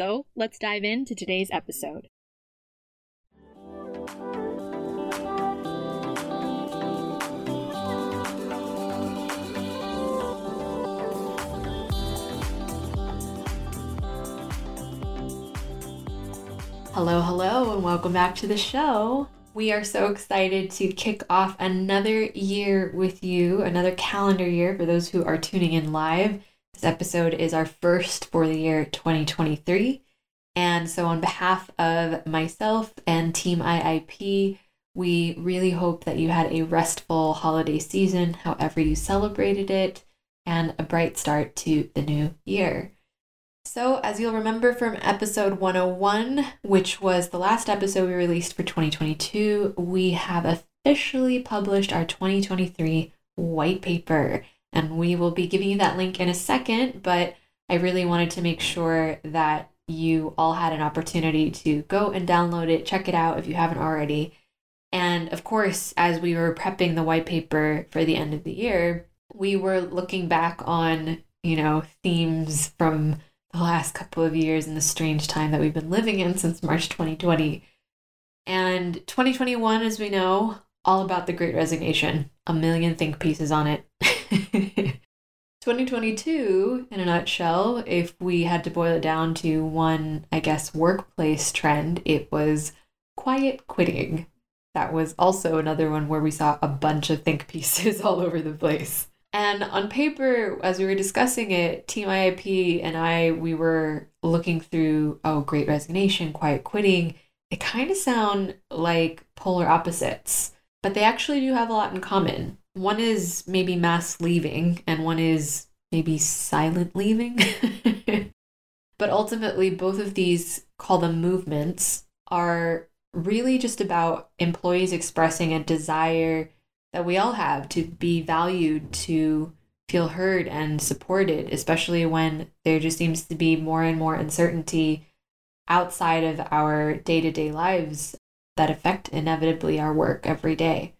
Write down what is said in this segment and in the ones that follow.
So let's dive into today's episode. Hello, hello, and welcome back to the show. We are so excited to kick off another year with you, another calendar year for those who are tuning in live. This episode is our first for the year 2023. And so, on behalf of myself and Team IIP, we really hope that you had a restful holiday season, however you celebrated it, and a bright start to the new year. So, as you'll remember from episode 101, which was the last episode we released for 2022, we have officially published our 2023 white paper and we will be giving you that link in a second, but I really wanted to make sure that you all had an opportunity to go and download it, check it out if you haven't already. And of course, as we were prepping the white paper for the end of the year, we were looking back on, you know, themes from the last couple of years and the strange time that we've been living in since March 2020. And 2021, as we know, all about the great resignation. A million think pieces on it. 2022, in a nutshell, if we had to boil it down to one, I guess, workplace trend, it was quiet quitting. That was also another one where we saw a bunch of think pieces all over the place. And on paper, as we were discussing it, Team IIP and I, we were looking through, oh, great resignation, quiet quitting. They kind of sound like polar opposites, but they actually do have a lot in common. One is maybe mass leaving, and one is maybe silent leaving. but ultimately, both of these, call them movements, are really just about employees expressing a desire that we all have to be valued, to feel heard and supported, especially when there just seems to be more and more uncertainty outside of our day to day lives that affect inevitably our work every day.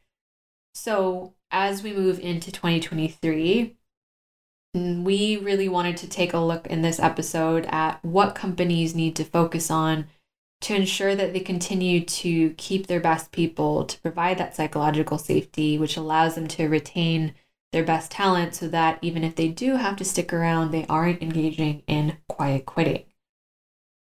So, as we move into 2023, we really wanted to take a look in this episode at what companies need to focus on to ensure that they continue to keep their best people, to provide that psychological safety, which allows them to retain their best talent so that even if they do have to stick around, they aren't engaging in quiet quitting.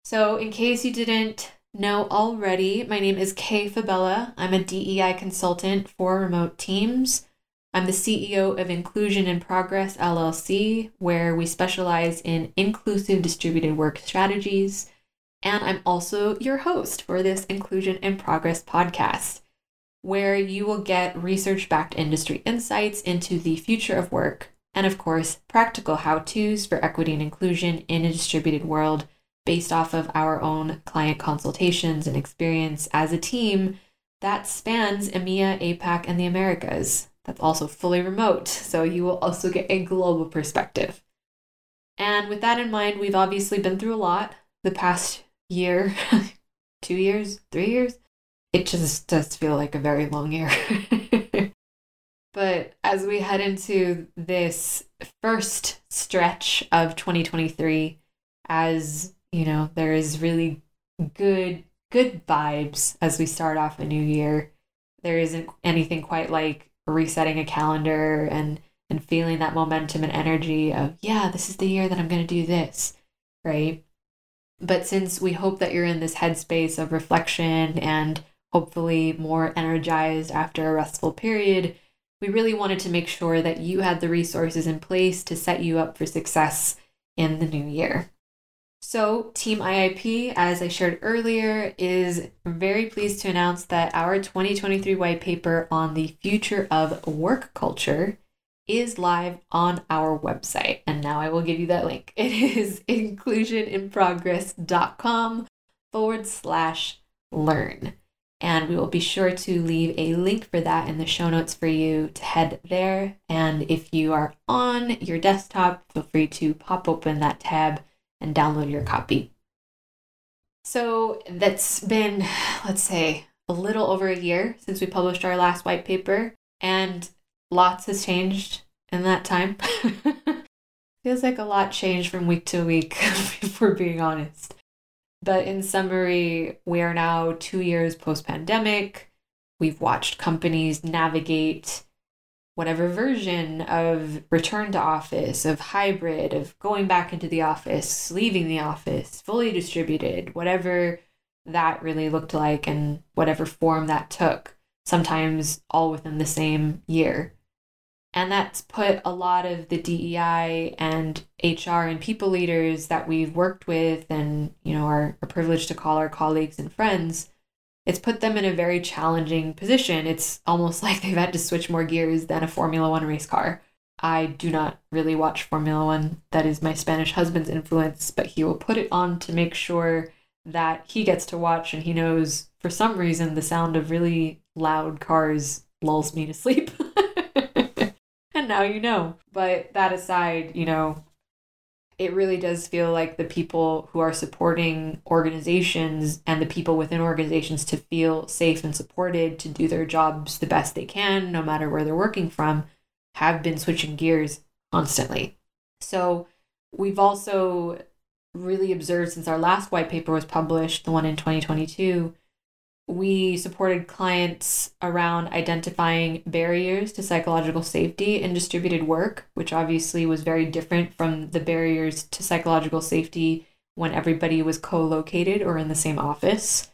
So, in case you didn't know already, my name is Kay Fabella. I'm a DEI consultant for remote teams. I'm the CEO of Inclusion in Progress LLC, where we specialize in inclusive distributed work strategies. And I'm also your host for this Inclusion in Progress podcast, where you will get research backed industry insights into the future of work and, of course, practical how to's for equity and inclusion in a distributed world based off of our own client consultations and experience as a team that spans EMEA, APAC, and the Americas. That's also fully remote, so you will also get a global perspective. And with that in mind, we've obviously been through a lot the past year, two years, three years. It just does feel like a very long year. but as we head into this first stretch of 2023, as you know, there is really good good vibes as we start off a new year. There isn't anything quite like resetting a calendar and and feeling that momentum and energy of yeah, this is the year that I'm going to do this, right? But since we hope that you're in this headspace of reflection and hopefully more energized after a restful period, we really wanted to make sure that you had the resources in place to set you up for success in the new year. So, Team IIP, as I shared earlier, is very pleased to announce that our 2023 white paper on the future of work culture is live on our website. And now I will give you that link. It is inclusioninprogress.com forward slash learn. And we will be sure to leave a link for that in the show notes for you to head there. And if you are on your desktop, feel free to pop open that tab and download your copy. So that's been, let's say, a little over a year since we published our last white paper, and lots has changed in that time. Feels like a lot changed from week to week, if we're being honest. But in summary, we are now two years post pandemic. We've watched companies navigate whatever version of return to office, of hybrid, of going back into the office, leaving the office, fully distributed, whatever that really looked like and whatever form that took, sometimes all within the same year. And that's put a lot of the DEI and HR and people leaders that we've worked with and, you know, are, are privileged to call our colleagues and friends it's put them in a very challenging position. It's almost like they've had to switch more gears than a Formula One race car. I do not really watch Formula One. That is my Spanish husband's influence, but he will put it on to make sure that he gets to watch and he knows for some reason the sound of really loud cars lulls me to sleep. and now you know. But that aside, you know, it really does feel like the people who are supporting organizations and the people within organizations to feel safe and supported to do their jobs the best they can, no matter where they're working from, have been switching gears constantly. So we've also really observed since our last white paper was published, the one in 2022, we supported clients around identifying barriers to psychological safety in distributed work, which obviously was very different from the barriers to psychological safety when everybody was co located or in the same office.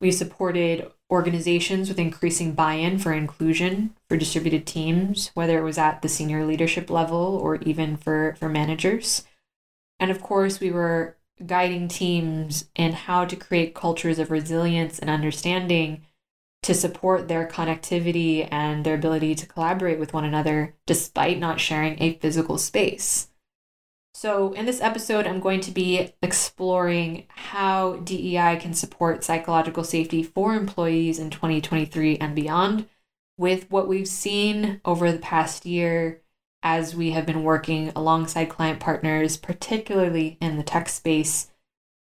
We supported organizations with increasing buy in for inclusion for distributed teams, whether it was at the senior leadership level or even for, for managers. And of course, we were guiding teams in how to create cultures of resilience and understanding to support their connectivity and their ability to collaborate with one another despite not sharing a physical space. So, in this episode, I'm going to be exploring how DEI can support psychological safety for employees in 2023 and beyond with what we've seen over the past year as we have been working alongside client partners, particularly in the tech space,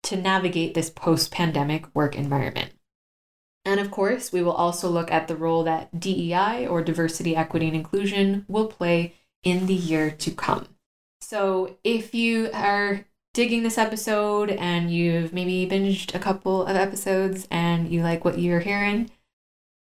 to navigate this post pandemic work environment. And of course, we will also look at the role that DEI or diversity, equity, and inclusion will play in the year to come. So, if you are digging this episode and you've maybe binged a couple of episodes and you like what you're hearing,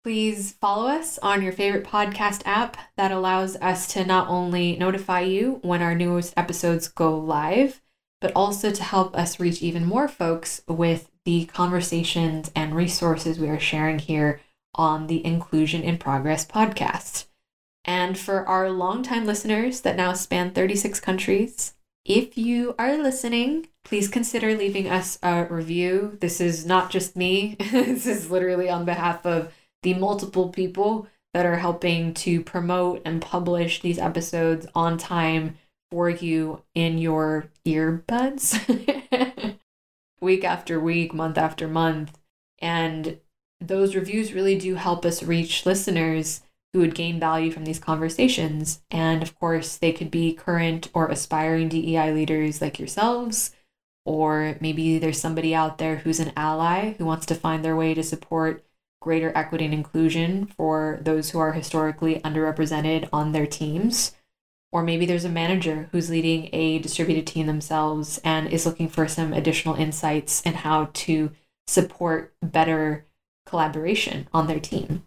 Please follow us on your favorite podcast app that allows us to not only notify you when our newest episodes go live, but also to help us reach even more folks with the conversations and resources we are sharing here on the Inclusion in Progress podcast. And for our longtime listeners that now span 36 countries, if you are listening, please consider leaving us a review. This is not just me, this is literally on behalf of the multiple people that are helping to promote and publish these episodes on time for you in your earbuds week after week, month after month. And those reviews really do help us reach listeners who would gain value from these conversations. And of course, they could be current or aspiring DEI leaders like yourselves, or maybe there's somebody out there who's an ally who wants to find their way to support greater equity and inclusion for those who are historically underrepresented on their teams. Or maybe there's a manager who's leading a distributed team themselves and is looking for some additional insights in how to support better collaboration on their team.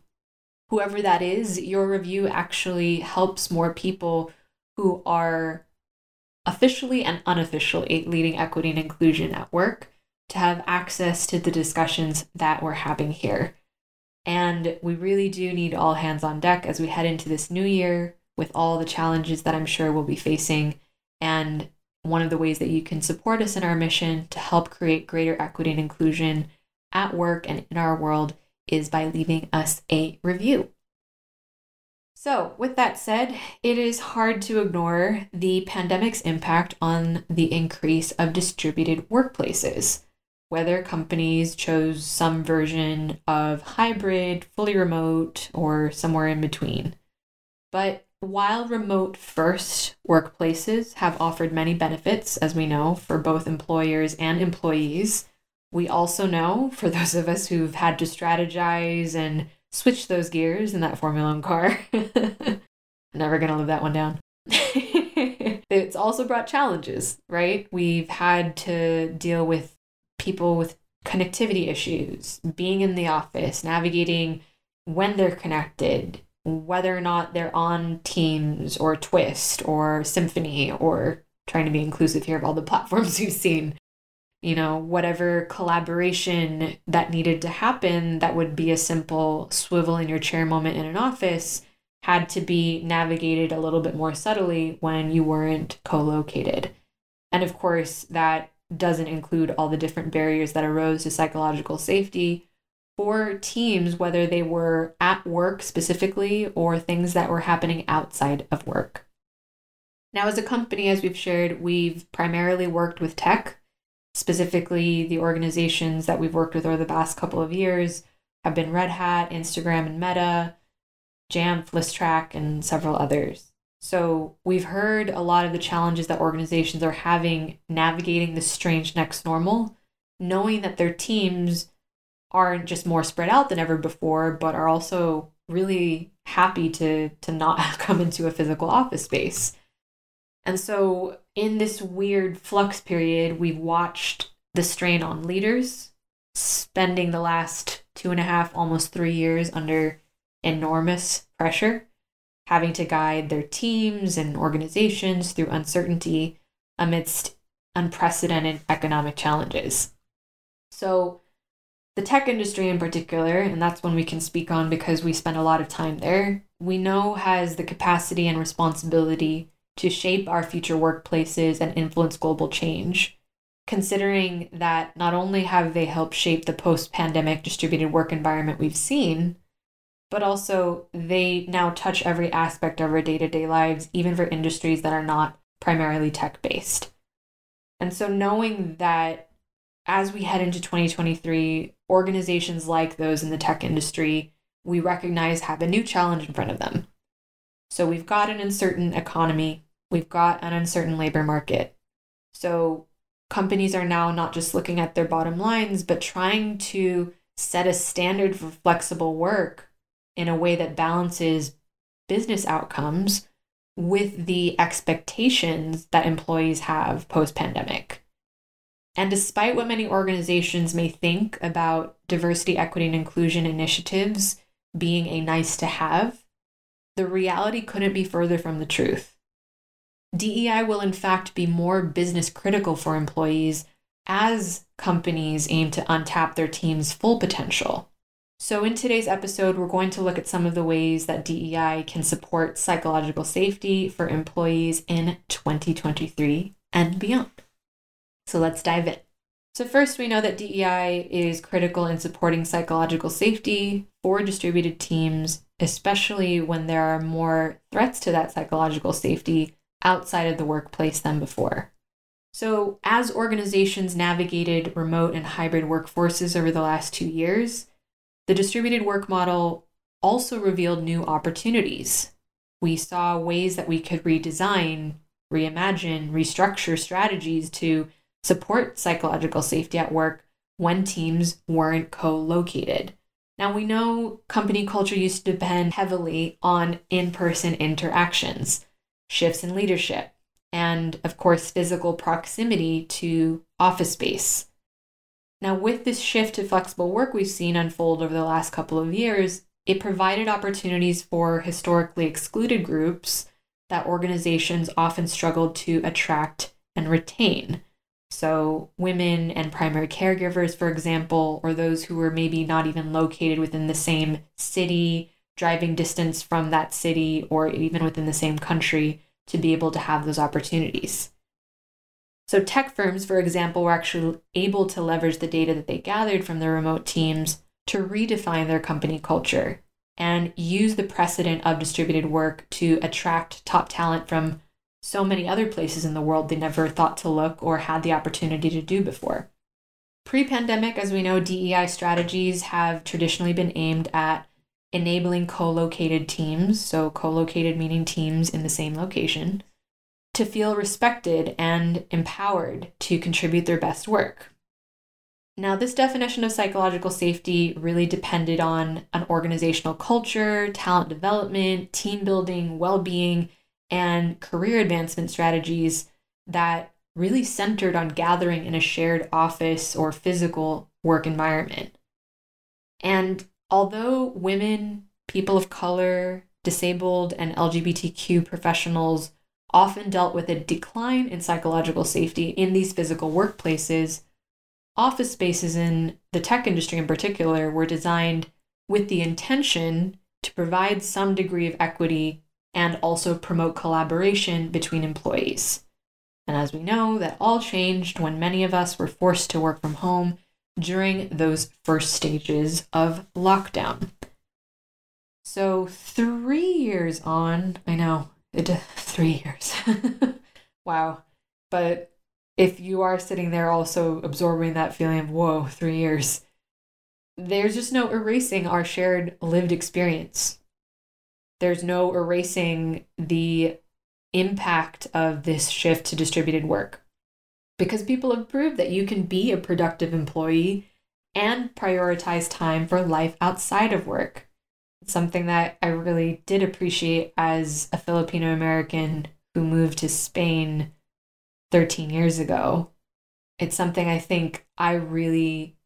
Whoever that is, your review actually helps more people who are officially and unofficially leading equity and inclusion at work to have access to the discussions that we're having here. And we really do need all hands on deck as we head into this new year with all the challenges that I'm sure we'll be facing. And one of the ways that you can support us in our mission to help create greater equity and inclusion at work and in our world is by leaving us a review. So, with that said, it is hard to ignore the pandemic's impact on the increase of distributed workplaces. Whether companies chose some version of hybrid, fully remote, or somewhere in between. But while remote first workplaces have offered many benefits, as we know, for both employers and employees, we also know, for those of us who've had to strategize and switch those gears in that Formula One car. Never gonna live that one down. it's also brought challenges, right? We've had to deal with people with connectivity issues, being in the office, navigating when they're connected, whether or not they're on Teams or Twist or Symphony or trying to be inclusive here of all the platforms we've seen you know, whatever collaboration that needed to happen that would be a simple swivel in your chair moment in an office had to be navigated a little bit more subtly when you weren't co located. And of course, that doesn't include all the different barriers that arose to psychological safety for teams, whether they were at work specifically or things that were happening outside of work. Now, as a company, as we've shared, we've primarily worked with tech Specifically, the organizations that we've worked with over the past couple of years have been Red Hat, Instagram and Meta, Jamf, Listrak, and several others. So we've heard a lot of the challenges that organizations are having navigating this strange next normal, knowing that their teams aren't just more spread out than ever before, but are also really happy to to not come into a physical office space. And so, in this weird flux period, we've watched the strain on leaders spending the last two and a half, almost three years under enormous pressure, having to guide their teams and organizations through uncertainty amidst unprecedented economic challenges. So, the tech industry in particular, and that's one we can speak on because we spend a lot of time there, we know has the capacity and responsibility to shape our future workplaces and influence global change. Considering that not only have they helped shape the post pandemic distributed work environment we've seen, but also they now touch every aspect of our day to day lives, even for industries that are not primarily tech based. And so, knowing that as we head into 2023, organizations like those in the tech industry we recognize have a new challenge in front of them. So, we've got an uncertain economy, We've got an uncertain labor market. So companies are now not just looking at their bottom lines, but trying to set a standard for flexible work in a way that balances business outcomes with the expectations that employees have post pandemic. And despite what many organizations may think about diversity, equity, and inclusion initiatives being a nice to have, the reality couldn't be further from the truth. DEI will, in fact, be more business critical for employees as companies aim to untap their team's full potential. So, in today's episode, we're going to look at some of the ways that DEI can support psychological safety for employees in 2023 and beyond. So, let's dive in. So, first, we know that DEI is critical in supporting psychological safety for distributed teams, especially when there are more threats to that psychological safety outside of the workplace than before. So, as organizations navigated remote and hybrid workforces over the last two years, the distributed work model also revealed new opportunities. We saw ways that we could redesign, reimagine, restructure strategies to support psychological safety at work when teams weren't co located. Now, we know company culture used to depend heavily on in person interactions shifts in leadership, and of course, physical proximity to office space. Now, with this shift to flexible work we've seen unfold over the last couple of years, it provided opportunities for historically excluded groups that organizations often struggled to attract and retain. So, women and primary caregivers, for example, or those who were maybe not even located within the same city, driving distance from that city, or even within the same country to be able to have those opportunities. So, tech firms, for example, were actually able to leverage the data that they gathered from their remote teams to redefine their company culture and use the precedent of distributed work to attract top talent from so many other places in the world they never thought to look or had the opportunity to do before. Pre pandemic, as we know, DEI strategies have traditionally been aimed at enabling co located teams, so co located meaning teams in the same location, to feel respected and empowered to contribute their best work. Now, this definition of psychological safety really depended on an organizational culture, talent development, team building, well being, and career advancement strategies that really centered on gathering in a shared office or physical work environment. And although women, people of color, disabled, and LGBTQ professionals often dealt with a decline in psychological safety in these physical workplaces, office spaces in the tech industry in particular were designed with the intention to provide some degree of equity and also promote collaboration between employees. And as we know, that all changed when many of us were forced to work from home during those first stages of lockdown. So, three years on, I know, three years. wow. But if you are sitting there also absorbing that feeling of, whoa, three years, there's just no erasing our shared lived experience there's no erasing the impact of this shift to distributed work because people have proved that you can be a productive employee and prioritize time for life outside of work. Something that I really did appreciate as a Filipino American who moved to Spain 13 years ago. It's something I think I really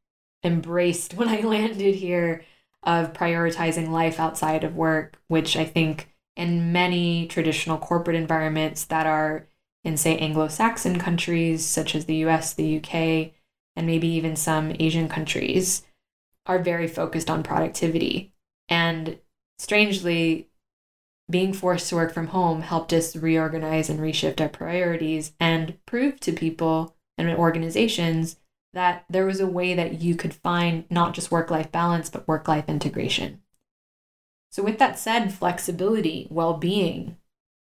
embraced when I landed here of prioritizing life outside of work, which I think in many traditional corporate environments that are in, say, Anglo Saxon countries such as the US, the UK, and maybe even some Asian countries, are very focused on productivity. And strangely, being forced to work from home helped us reorganize and reshift our priorities and prove to people and organizations that there was a way that you could find not just work life balance, but work life integration. So, with that said, flexibility, well being,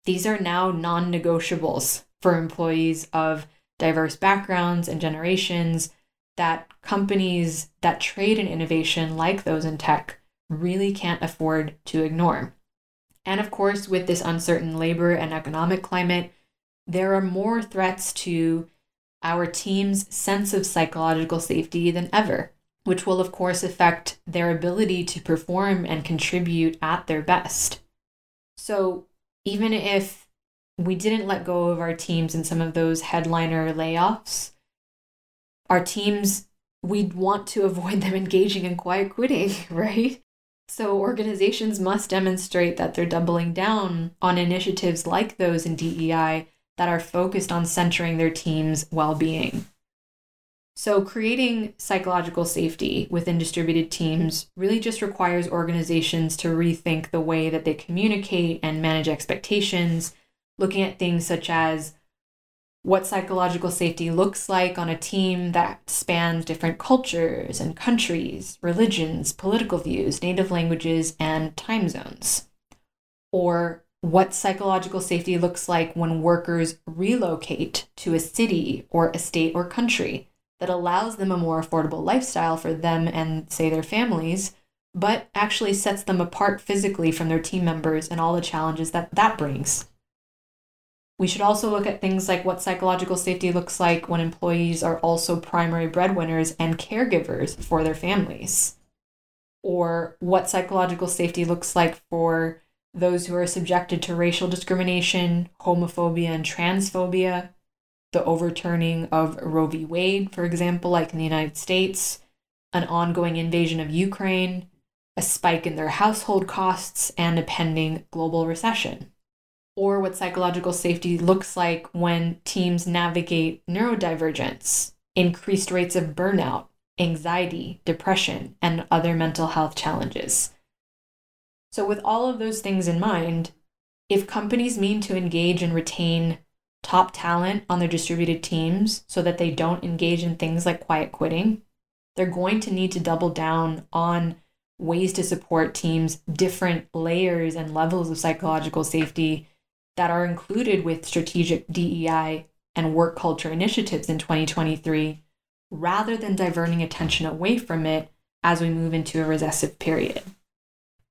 these are now non negotiables for employees of diverse backgrounds and generations that companies that trade in innovation, like those in tech, really can't afford to ignore. And of course, with this uncertain labor and economic climate, there are more threats to our team's sense of psychological safety than ever, which will, of course, affect their ability to perform and contribute at their best. So, even if we didn't let go of our teams in some of those headliner layoffs, our teams, we'd want to avoid them engaging in quiet quitting, right? So, organizations must demonstrate that they're doubling down on initiatives like those in DEI that are focused on centering their team's well being. So, creating psychological safety within distributed teams really just requires organizations to rethink the way that they communicate and manage expectations, looking at things such as what psychological safety looks like on a team that spans different cultures and countries, religions, political views, native languages, and time zones. Or what psychological safety looks like when workers relocate to a city or a state or country that allows them a more affordable lifestyle for them and, say, their families, but actually sets them apart physically from their team members and all the challenges that that brings. We should also look at things like what psychological safety looks like when employees are also primary breadwinners and caregivers for their families. Or what psychological safety looks like for those who are subjected to racial discrimination, homophobia, and transphobia, the overturning of Roe v. Wade, for example, like in the United States, an ongoing invasion of Ukraine, a spike in their household costs, and a pending global recession. Or what psychological safety looks like when teams navigate neurodivergence, increased rates of burnout, anxiety, depression, and other mental health challenges. So, with all of those things in mind, if companies mean to engage and retain top talent on their distributed teams so that they don't engage in things like quiet quitting, they're going to need to double down on ways to support teams, different layers and levels of psychological safety that are included with strategic DEI and work culture initiatives in 2023, rather than diverting attention away from it as we move into a recessive period.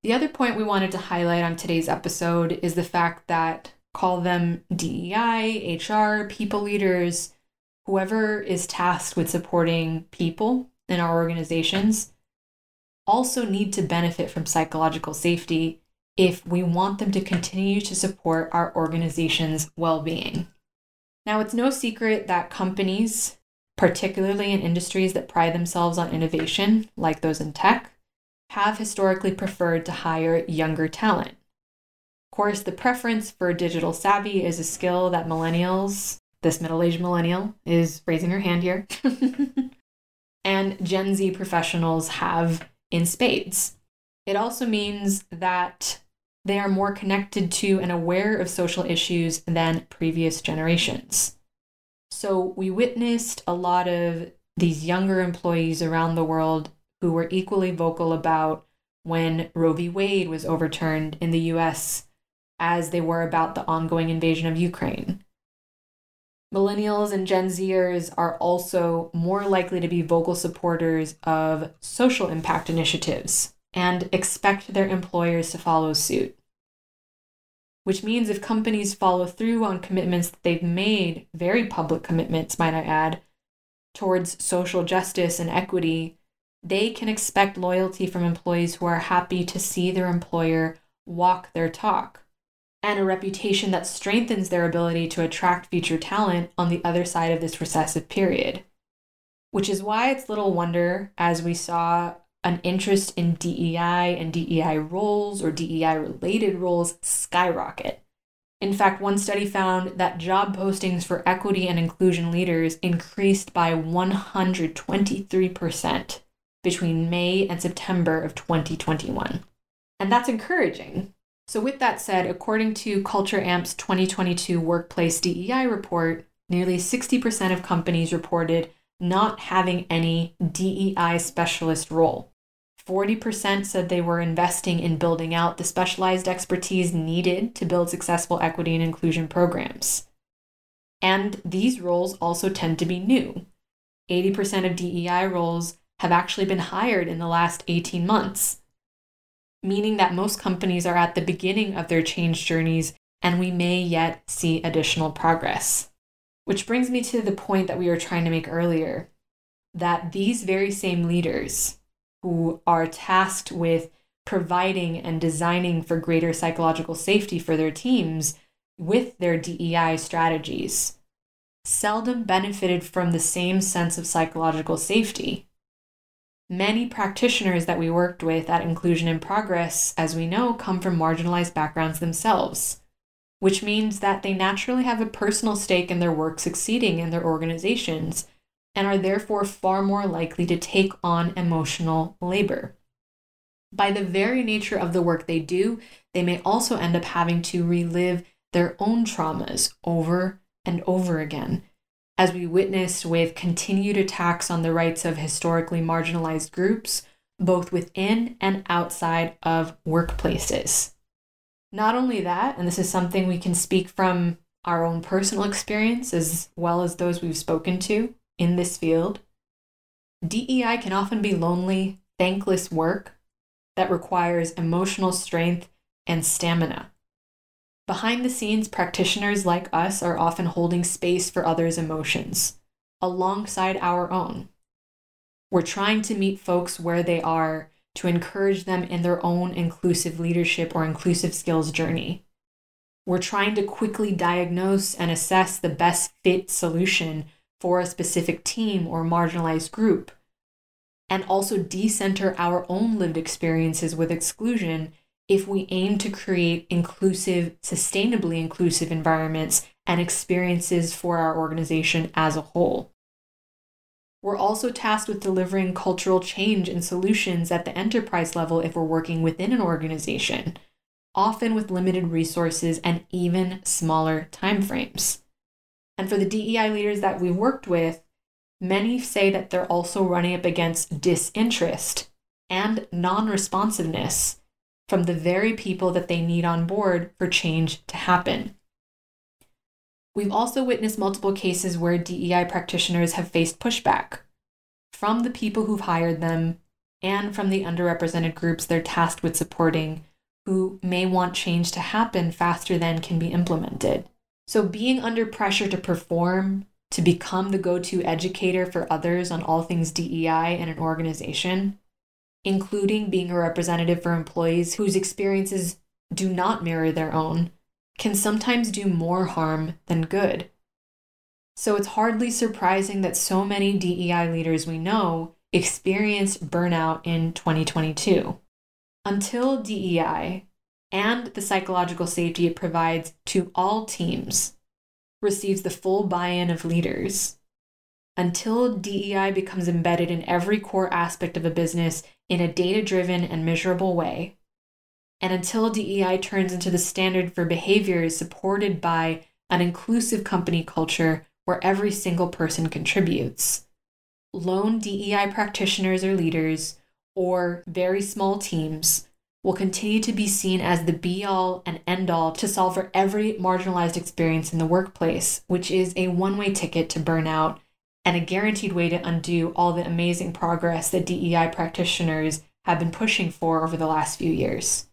The other point we wanted to highlight on today's episode is the fact that call them DEI, HR, people leaders, whoever is tasked with supporting people in our organizations also need to benefit from psychological safety if we want them to continue to support our organization's well being. Now, it's no secret that companies, particularly in industries that pride themselves on innovation, like those in tech, have historically preferred to hire younger talent. Of course, the preference for digital savvy is a skill that millennials, this middle aged millennial, is raising her hand here, and Gen Z professionals have in spades. It also means that they are more connected to and aware of social issues than previous generations. So we witnessed a lot of these younger employees around the world who were equally vocal about when Roe v. Wade was overturned in the US as they were about the ongoing invasion of Ukraine. Millennials and Gen Zers are also more likely to be vocal supporters of social impact initiatives and expect their employers to follow suit. Which means if companies follow through on commitments that they've made, very public commitments, might I add, towards social justice and equity, they can expect loyalty from employees who are happy to see their employer walk their talk and a reputation that strengthens their ability to attract future talent on the other side of this recessive period. Which is why it's little wonder as we saw an interest in DEI and DEI roles or DEI related roles skyrocket. In fact, one study found that job postings for equity and inclusion leaders increased by 123% between May and September of 2021. And that's encouraging so, with that said, according to Culture Amp's 2022 Workplace DEI report, nearly 60% of companies reported not having any DEI specialist role. 40% said they were investing in building out the specialized expertise needed to build successful equity and inclusion programs. And these roles also tend to be new. 80% of DEI roles have actually been hired in the last 18 months meaning that most companies are at the beginning of their change journeys and we may yet see additional progress. Which brings me to the point that we were trying to make earlier that these very same leaders who are tasked with providing and designing for greater psychological safety for their teams with their DEI strategies seldom benefited from the same sense of psychological safety. Many practitioners that we worked with at Inclusion in Progress, as we know, come from marginalized backgrounds themselves, which means that they naturally have a personal stake in their work succeeding in their organizations and are therefore far more likely to take on emotional labor. By the very nature of the work they do, they may also end up having to relive their own traumas over and over again as we witnessed with continued attacks on the rights of historically marginalized groups, both within and outside of workplaces. Not only that, and this is something we can speak from our own personal experience as well as those we've spoken to in this field, DEI can often be lonely, thankless work that requires emotional strength and stamina. Behind the scenes, practitioners like us are often holding space for others' emotions alongside our own. We're trying to meet folks where they are to encourage them in their own inclusive leadership or inclusive skills journey. We're trying to quickly diagnose and assess the best fit solution for a specific team or marginalized group, and also decenter our own lived experiences with exclusion if we aim to create inclusive, sustainably inclusive environments and experiences for our organization as a whole. We're also tasked with delivering cultural change and solutions at the enterprise level if we're working within an organization, often with limited resources and even smaller timeframes. And for the DEI leaders that we've worked with, many say that they're also running up against disinterest and non responsiveness from the very people that they need on board for change to happen. We've also witnessed multiple cases where DEI practitioners have faced pushback from the people who've hired them and from the underrepresented groups they're tasked with supporting who may want change to happen faster than can be implemented. So, being under pressure to perform, to become the go to educator for others on all things DEI in an organization, including being a representative for employees whose experiences do not mirror their own, can sometimes do more harm than good. So it's hardly surprising that so many DEI leaders we know experienced burnout in 2022. Until DEI and the psychological safety it provides to all teams receives the full buy in of leaders, until DEI becomes embedded in every core aspect of a business in a data driven and measurable way, and until DEI turns into the standard for behaviors supported by an inclusive company culture where every single person contributes. Lone DEI practitioners or leaders, or very small teams, will continue to be seen as the be all and end all to solve for every marginalized experience in the workplace, which is a one way ticket to burnout and a guaranteed way to undo all the amazing progress that DEI practitioners have been pushing for over the last few years.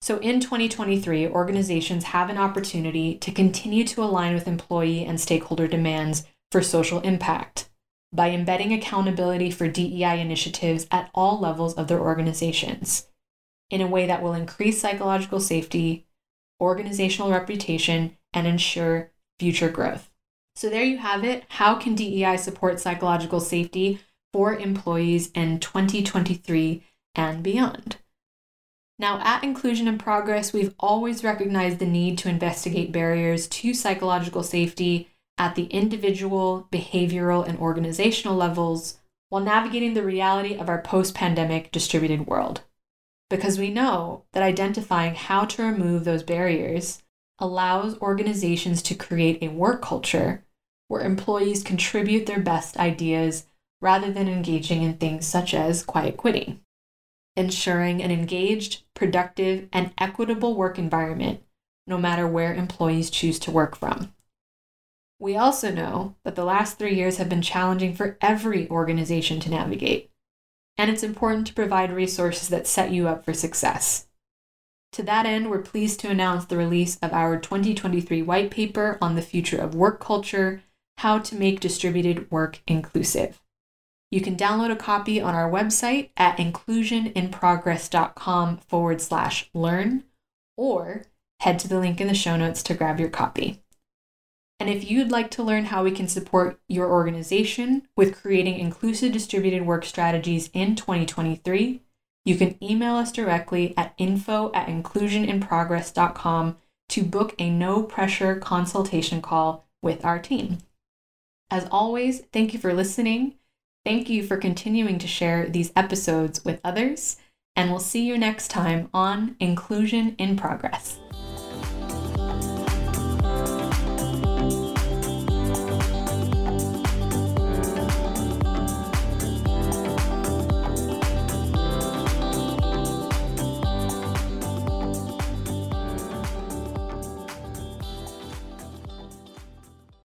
So, in 2023, organizations have an opportunity to continue to align with employee and stakeholder demands for social impact by embedding accountability for DEI initiatives at all levels of their organizations in a way that will increase psychological safety, organizational reputation, and ensure future growth. So, there you have it. How can DEI support psychological safety for employees in 2023 and beyond? Now, at Inclusion in Progress, we've always recognized the need to investigate barriers to psychological safety at the individual, behavioral, and organizational levels while navigating the reality of our post pandemic distributed world. Because we know that identifying how to remove those barriers allows organizations to create a work culture where employees contribute their best ideas rather than engaging in things such as quiet quitting ensuring an engaged, productive, and equitable work environment, no matter where employees choose to work from. We also know that the last three years have been challenging for every organization to navigate, and it's important to provide resources that set you up for success. To that end, we're pleased to announce the release of our 2023 white paper on the future of work culture How to Make Distributed Work Inclusive. You can download a copy on our website at inclusioninprogress.com forward slash learn, or head to the link in the show notes to grab your copy. And if you'd like to learn how we can support your organization with creating inclusive distributed work strategies in 2023, you can email us directly at info at inclusioninprogress.com to book a no pressure consultation call with our team. As always, thank you for listening Thank you for continuing to share these episodes with others, and we'll see you next time on Inclusion in Progress.